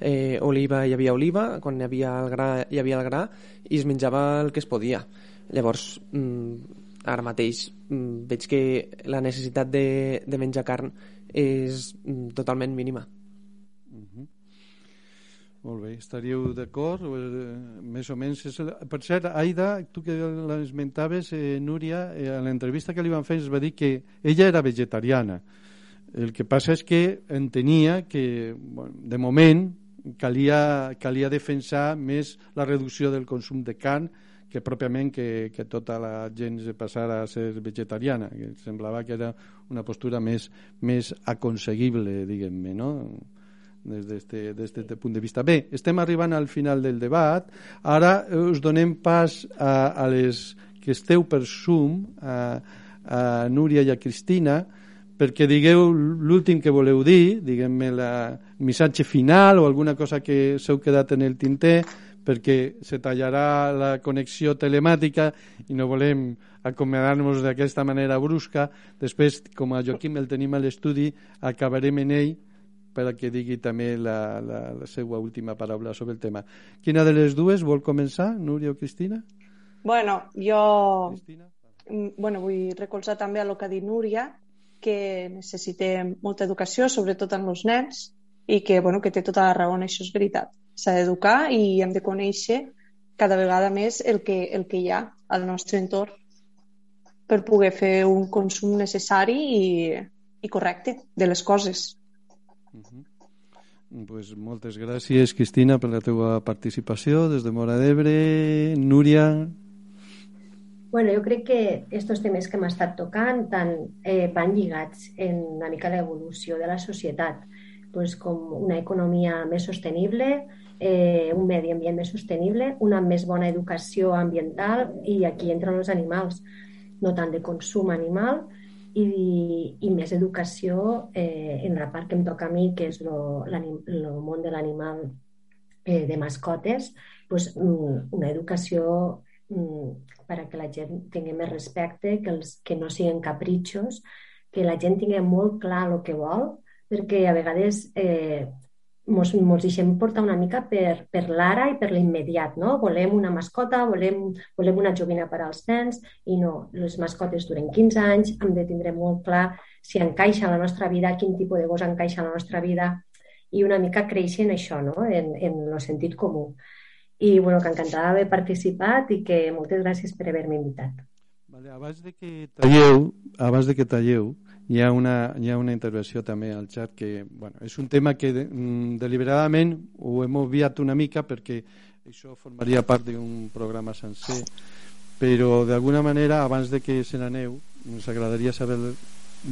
eh, oliva hi havia oliva. Quan hi havia el gra hi havia el gra i es menjava el que es podia. Llavors mm, ara mateix mm, veig que la necessitat de, de menjar carn és mm, totalment mínima. Molt bé, estaríeu d'acord? Eh, més o menys. És... Per cert, Aida, tu que l'esmentaves, eh, Núria, eh, a l'entrevista que li van fer es va dir que ella era vegetariana. El que passa és que entenia que, bueno, de moment, calia, calia defensar més la reducció del consum de carn que pròpiament que, que tota la gent se passara a ser vegetariana, que semblava que era una postura més, més aconseguible, diguem-ne, no? Des d'aquest punt de vista. Bé, estem arribant al final del debat. Ara us donem pas a, a les que esteu per Zoom, a, a Núria i a Cristina, perquè digueu l'últim que voleu dir, diguem-me el missatge final o alguna cosa que s'heu quedat en el tinter, perquè se tallarà la connexió telemàtica i no volem acomiadar-nos d'aquesta manera brusca. Després, com a Joaquim el tenim a l'estudi, acabarem en ell per a que digui també la, la, la seva última paraula sobre el tema. Quina de les dues vol començar, Núria o Cristina? Bueno, jo Cristina? Mm, bueno, vull recolzar també el que ha dit Núria, que necessitem molta educació, sobretot en els nens, i que, bueno, que té tota la raó, això és veritat. S'ha d'educar i hem de conèixer cada vegada més el que, el que hi ha al nostre entorn per poder fer un consum necessari i, i correcte de les coses. Uh -huh. pues moltes gràcies, Cristina, per la teva participació des de Mora d'Ebre. Núria... Bueno, jo crec que aquests temes que hem estat tocant tant eh, van lligats en una mica l'evolució de la societat, pues, com una economia més sostenible, eh, un medi ambient més sostenible, una més bona educació ambiental i aquí entren els animals, no tant de consum animal, i, i més educació eh, en la part que em toca a mi, que és el món de l'animal eh, de mascotes, pues, mm, una educació mm, per a que la gent tingui més respecte, que, els, que no siguin capritxos, que la gent tingui molt clar el que vol, perquè a vegades eh, mos, mos deixem portar una mica per, per l'ara i per l'immediat, no? Volem una mascota, volem, volem una joguina per als nens i no, les mascotes duren 15 anys, hem de tindre molt clar si encaixa en la nostra vida, quin tipus de gos encaixa en la nostra vida i una mica créixer en això, no? en, en el sentit comú. I bueno, que encantada d'haver participat i que moltes gràcies per haver-me invitat. Vale, abans de que talleu, abans de que talleu, hi ha una, hi ha una intervenció també al xat que bueno, és un tema que de, mm, deliberadament ho hem obviat una mica perquè això formaria part d'un programa sencer però d'alguna manera abans de que se n'aneu ens agradaria saber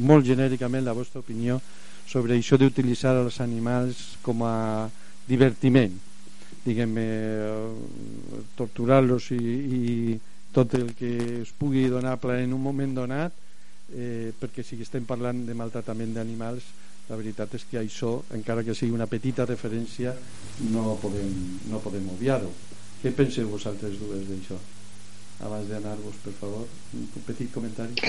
molt genèricament la vostra opinió sobre això d'utilitzar els animals com a divertiment diguem-ne torturar-los i, i tot el que es pugui donar en un moment donat eh, perquè si estem parlant de maltratament d'animals la veritat és que això, encara que sigui una petita referència no podem, no podem obviar-ho. Què penseu vosaltres dues d'això? Abans d'anar-vos per favor un petit comentari.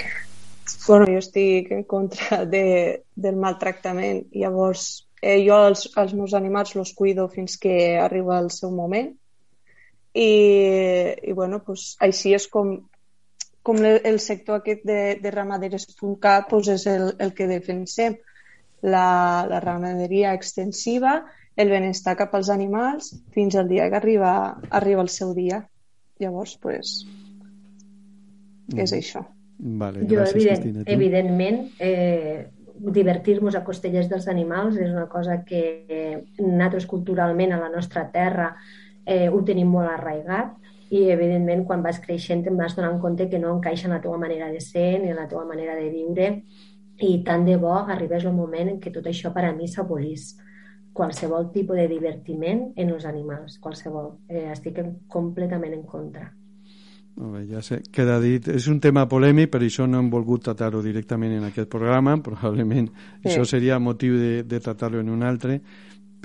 Bueno, jo estic en contra de, del maltractament. Llavors, eh, jo els, els meus animals los cuido fins que arriba el seu moment. I, i bueno, pues, així és com, com el, el sector aquest de, de ramaderes.cat pues, és el, el que defensem la, la ramaderia extensiva, el benestar cap als animals fins al dia que arriba, arriba el seu dia. Llavors, pues, mm. és això. Vale, jo, gràcies, evident, Cristina. Tu? evidentment, eh, divertir-nos a costelles dels animals és una cosa que eh, nosaltres culturalment a la nostra terra eh, ho tenim molt arraigat i evidentment quan vas creixent em vas donar compte que no encaixa en la teva manera de ser ni en la teva manera de viure i tant de bo arribés el moment en què tot això per a mi s'abolís qualsevol tipus de divertiment en els animals, qualsevol. Eh, estic en, completament en contra. Molt bé, ja sé, queda dit. És un tema polèmic, per això no hem volgut tractar-ho directament en aquest programa. Probablement sí. això seria motiu de, de tractar-lo en un altre.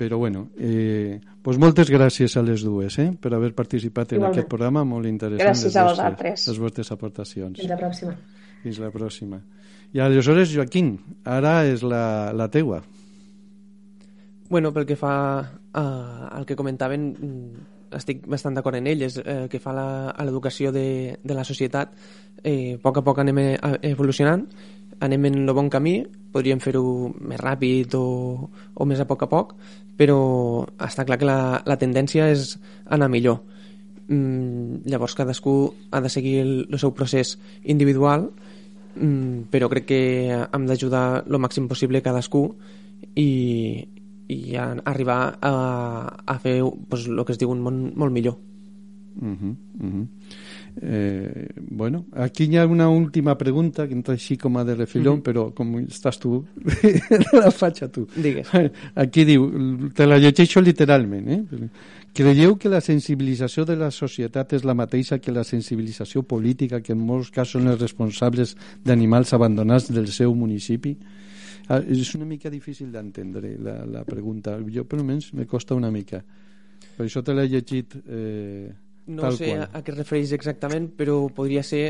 Però bueno, eh, pues moltes gràcies a les dues eh, per haver participat en Igualment. aquest programa, molt interessant. Gràcies les a vostres- vosaltres. Les vostres aportacions. Fins la pròxima. Fins la pròxima. I aleshores, Joaquín, ara és la, la teua. Bueno, pel que fa a, al que comentaven, mm, estic bastant d'acord en ell, és eh, que fa la, a l'educació de, de la societat, eh, a poc a poc anem eh, evolucionant, anem en el bon camí, podríem fer-ho més ràpid o, o més a poc a poc, però està clar que la, la tendència és anar millor. Mm, llavors cadascú ha de seguir el, el seu procés individual, mm, però crec que hem d'ajudar el màxim possible cadascú i, i a arribar a, a fer pues, el que es diu un món molt millor. Uh -huh, uh -huh. Eh, bueno, aquí hi ha una última pregunta que entra així com a de refillón, uh -huh. però com estàs tu, [laughs] la faig a tu. Digues. [laughs] Aquí diu, te la llegeixo literalment, eh? Creieu que la sensibilització de la societat és la mateixa que la sensibilització política que en molts casos són els responsables d'animals abandonats del seu municipi? Ah, és una mica difícil d'entendre la, la pregunta. Jo, per almenys, me costa una mica. Per això te l'he llegit eh, No tal sé qual. a, què es refereix exactament, però podria ser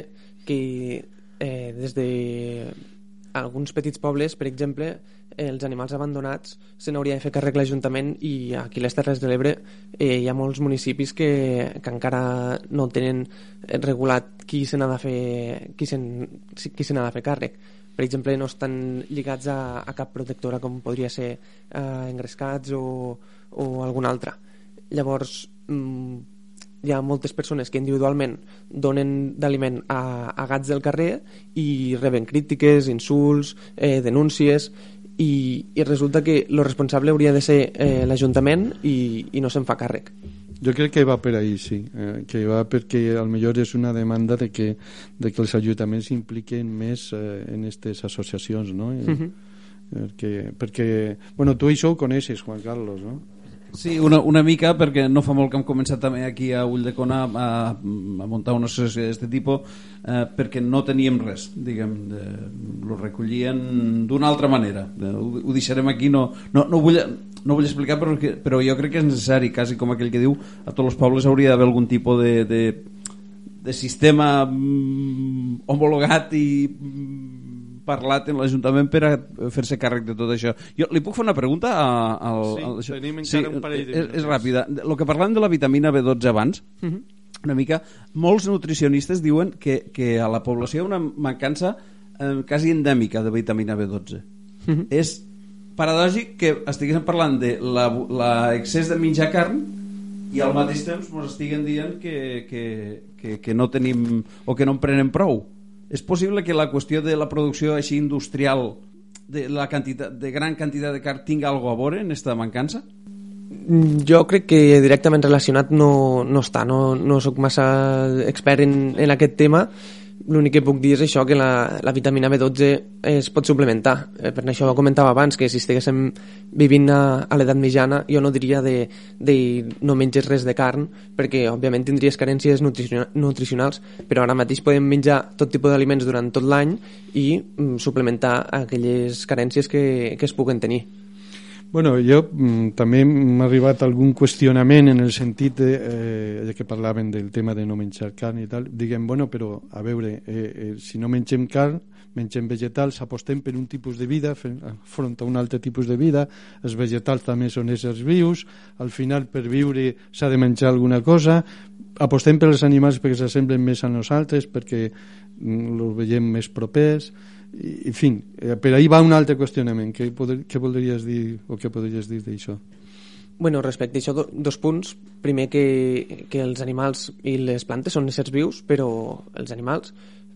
que eh, des de alguns petits pobles, per exemple, eh, els animals abandonats se n'hauria de fer càrrec l'Ajuntament i aquí a les Terres de l'Ebre eh, hi ha molts municipis que, que encara no tenen regulat qui se n'ha de fer qui se, qui se n'ha de fer càrrec per exemple no estan lligats a, a cap protectora com podria ser eh, engrescats o, o alguna altra llavors mm, hi ha moltes persones que individualment donen d'aliment a, a gats del carrer i reben crítiques, insults, eh, denúncies i, i resulta que el responsable hauria de ser eh, l'Ajuntament i, i no se'n fa càrrec. Jo crec que va per ahí, sí, eh, que va perquè al millor és una demanda de que, de que els ajuntaments s'impliquen més eh, en aquestes associacions, no? Eh, Uh -huh. perquè, perquè, bueno, tu això ho coneixes, Juan Carlos, no? Sí, una, una mica, perquè no fa molt que hem començat també aquí a Ulldecona a, a muntar una associació d'aquest tipus, eh, perquè no teníem res, diguem, de, lo recollien d'una altra manera. Eh, ho, ho deixarem aquí, no, no, no, vull, no vull explicar, però, però jo crec que és necessari, quasi com aquell que diu, a tots els pobles hauria d'haver algun tipus de, de, de sistema mm, homologat i mm, parlat en l'Ajuntament per a fer-se càrrec de tot això. Jo li puc fer una pregunta a, al, Sí, al, això? tenim encara un parell de és, és minuts. ràpida. El que parlàvem de la vitamina B12 abans, Uh -huh. una mica, molts nutricionistes diuen que, que a la població hi ha una mancança eh, quasi endèmica de vitamina B12. Uh -huh. És paradògic que estiguéssim parlant de l'excés de menjar carn i al mateix temps ens estiguen dient que, que, que, que no tenim o que no en prenen prou. És possible que la qüestió de la producció així industrial de, la quantitat, de gran quantitat de carn tinga algo a veure en aquesta mancança? Mm, Jo crec que directament relacionat no, no està, no, no sóc massa expert en, en aquest tema. L'únic que puc dir és això, que la, la vitamina B12 es pot suplementar. Eh, per això ho comentava abans, que si estiguéssim vivint a, a l'edat mitjana, jo no diria de, de no menges res de carn, perquè òbviament tindries carències nutriciona- nutricionals, però ara mateix podem menjar tot tipus d'aliments durant tot l'any i mm, suplementar aquelles carències que, que es puguen tenir. Bueno, jo mm, també m'ha arribat algun qüestionament en el sentit de, eh, que parlaven del tema de no menjar carn i tal. Diguem, bueno, però a veure, eh, eh, si no mengem carn, mengem vegetals, apostem per un tipus de vida front a un altre tipus de vida, els vegetals també són éssers vius, al final per viure s'ha de menjar alguna cosa, apostem per els animals perquè s'assemblen més a nosaltres, perquè mm, els veiem més propers, en fi, eh, per ahir va un altre qüestionament què, poder, què voldries dir o què podries dir d'això? Bueno, respecte a això, do, dos punts. Primer, que, que els animals i les plantes són éssers vius, però els animals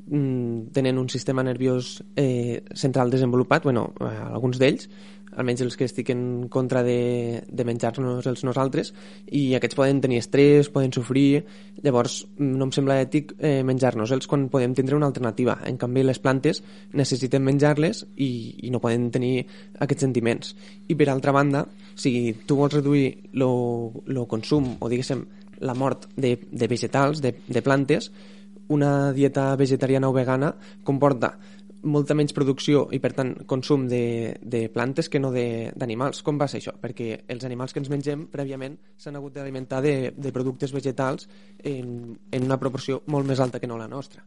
mm, tenen un sistema nerviós eh, central desenvolupat, bueno, eh, alguns d'ells, almenys els que estic en contra de, de menjar-nos els nosaltres, i aquests poden tenir estrès, poden sofrir, llavors no em sembla ètic eh, menjar-nos-els quan podem tindre una alternativa. En canvi, les plantes necessiten menjar-les i, i no poden tenir aquests sentiments. I per altra banda, si tu vols reduir el consum o diguéssim la mort de, de vegetals, de, de plantes, una dieta vegetariana o vegana comporta molta menys producció i, per tant, consum de, de plantes que no d'animals. Com va ser això? Perquè els animals que ens mengem prèviament s'han hagut d'alimentar de, de productes vegetals en, en una proporció molt més alta que no la nostra.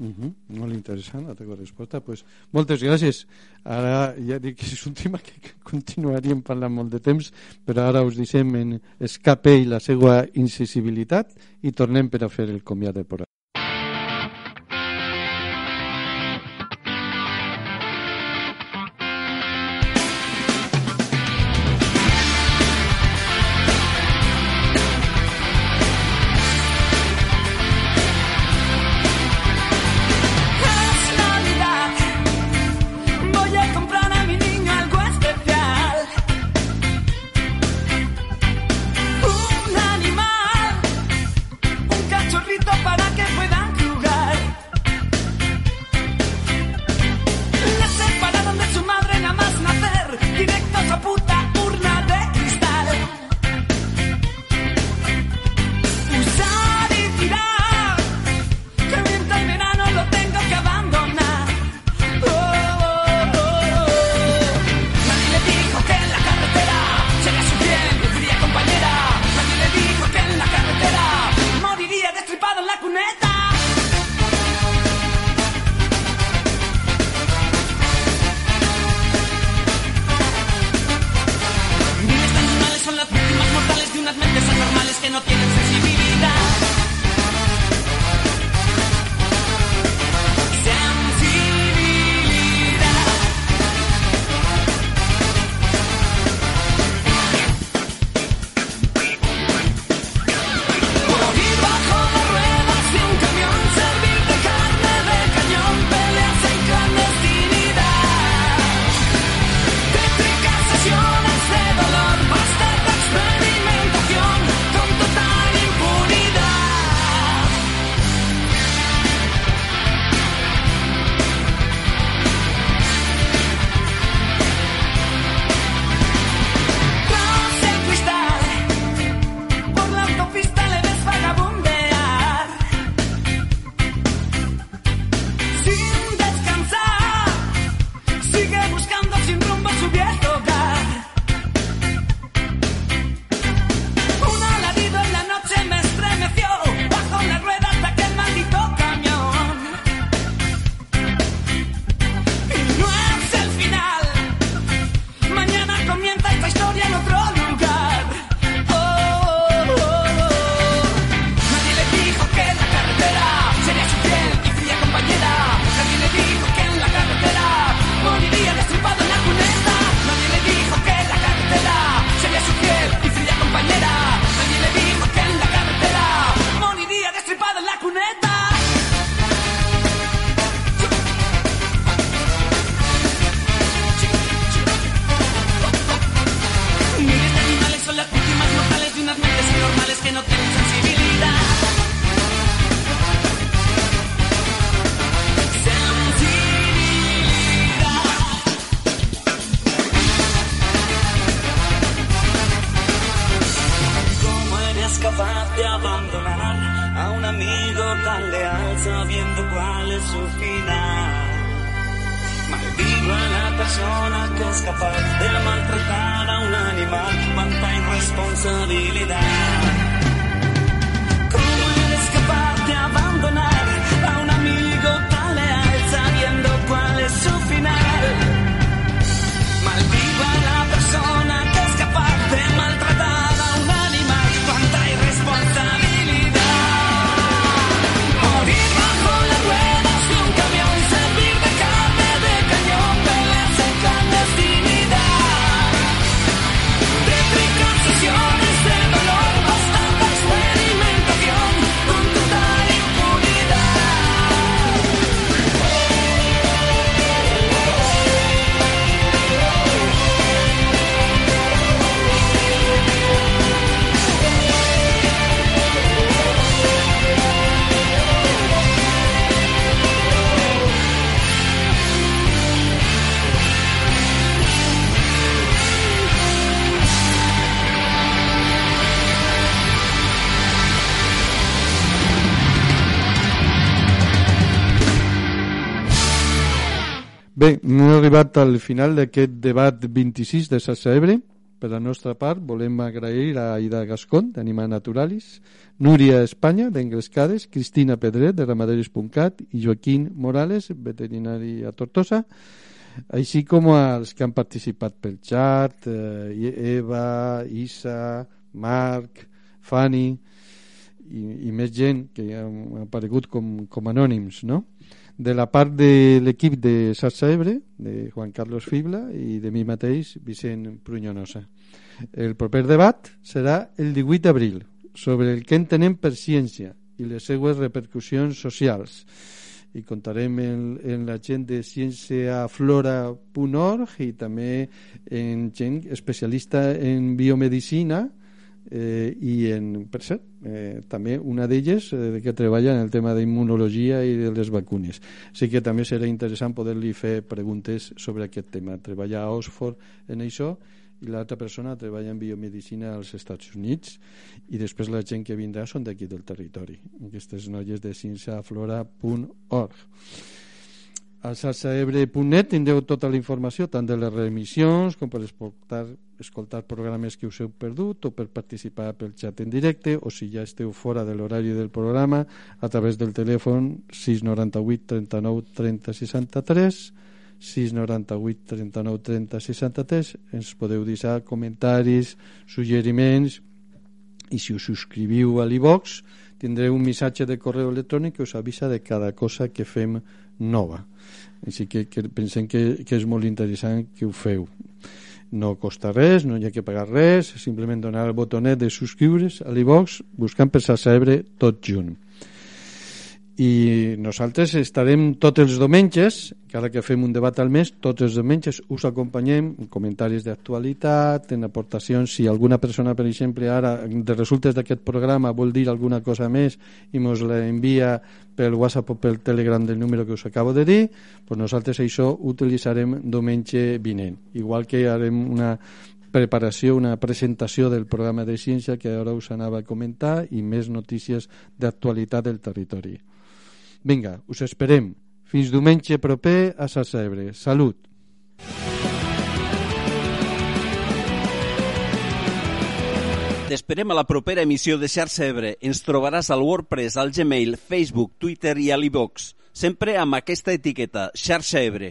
Uh -huh. Molt interessant la teva resposta. Pues, moltes gràcies. Ara ja dic que és un tema que continuaríem parlant molt de temps, però ara us deixem en escape i la seva incisibilitat i tornem per a fer el comiat de programa. Arribat al final d'aquest debat 26 de Sassa Ebre. Per la nostra part, volem agrair a Aida Gascon, d'Anima Naturalis, Núria Espanya, d'Engrescades, Cristina Pedret, de Ramaderes.cat, i Joaquín Morales, veterinari a Tortosa, així com als que han participat pel xat, eh, Eva, Isa, Marc, Fanny, i, i més gent que han aparegut com, com anònims, no? De la part de l'equip de Sarsa Ebre, de Juan Carlos Fibla i de mi mateix, Vicent Prunyonosa. El proper debat serà el 18 d'abril sobre el que entenem per ciència i les seues repercussions socials i contarem en, en la gent de cienciaflora.org i també en gent especialista en biomedicina eh, i en, per cert, eh, també una d'elles eh, que treballa en el tema d'immunologia i de les vacunes. Així que també serà interessant poder-li fer preguntes sobre aquest tema. Treballa a Oxford en això i l'altra persona treballa en biomedicina als Estats Units i després la gent que vindrà són d'aquí del territori. Aquestes noies de cienciaflora.org. A salsaebre.net tindreu tota la informació, tant de les remissions com per escoltar, escoltar programes que us heu perdut o per participar pel xat en directe o si ja esteu fora de l'horari del programa a través del telèfon 698 39 30 63 698 39 30 63 ens podeu deixar comentaris, suggeriments i si us subscriviu a l'iVox tindreu un missatge de correu electrònic que us avisa de cada cosa que fem nova. Així que, que pensem que, que és molt interessant que ho feu. No costa res, no hi ha que pagar res simplement donar el botonet de subscriure's a l'iVox buscant per Ebre tot junt i nosaltres estarem tots els diumenges, cada que fem un debat al mes, tots els diumenges us acompanyem en comentaris d'actualitat, en aportacions, si alguna persona, per exemple, ara, de resultes d'aquest programa, vol dir alguna cosa més i ens la envia pel WhatsApp o pel Telegram del número que us acabo de dir, doncs nosaltres això ho utilitzarem diumenge vinent. Igual que harem una preparació, una presentació del programa de ciència que ara us anava a comentar i més notícies d'actualitat del territori. Vinga, us esperem. Fins diumenge proper a Sassebre. Salut! T'esperem a la propera emissió de Xarxa Ebre. Ens trobaràs al WordPress, al Gmail, Facebook, Twitter i a l'iVox. Sempre amb aquesta etiqueta, Xarxa Ebre.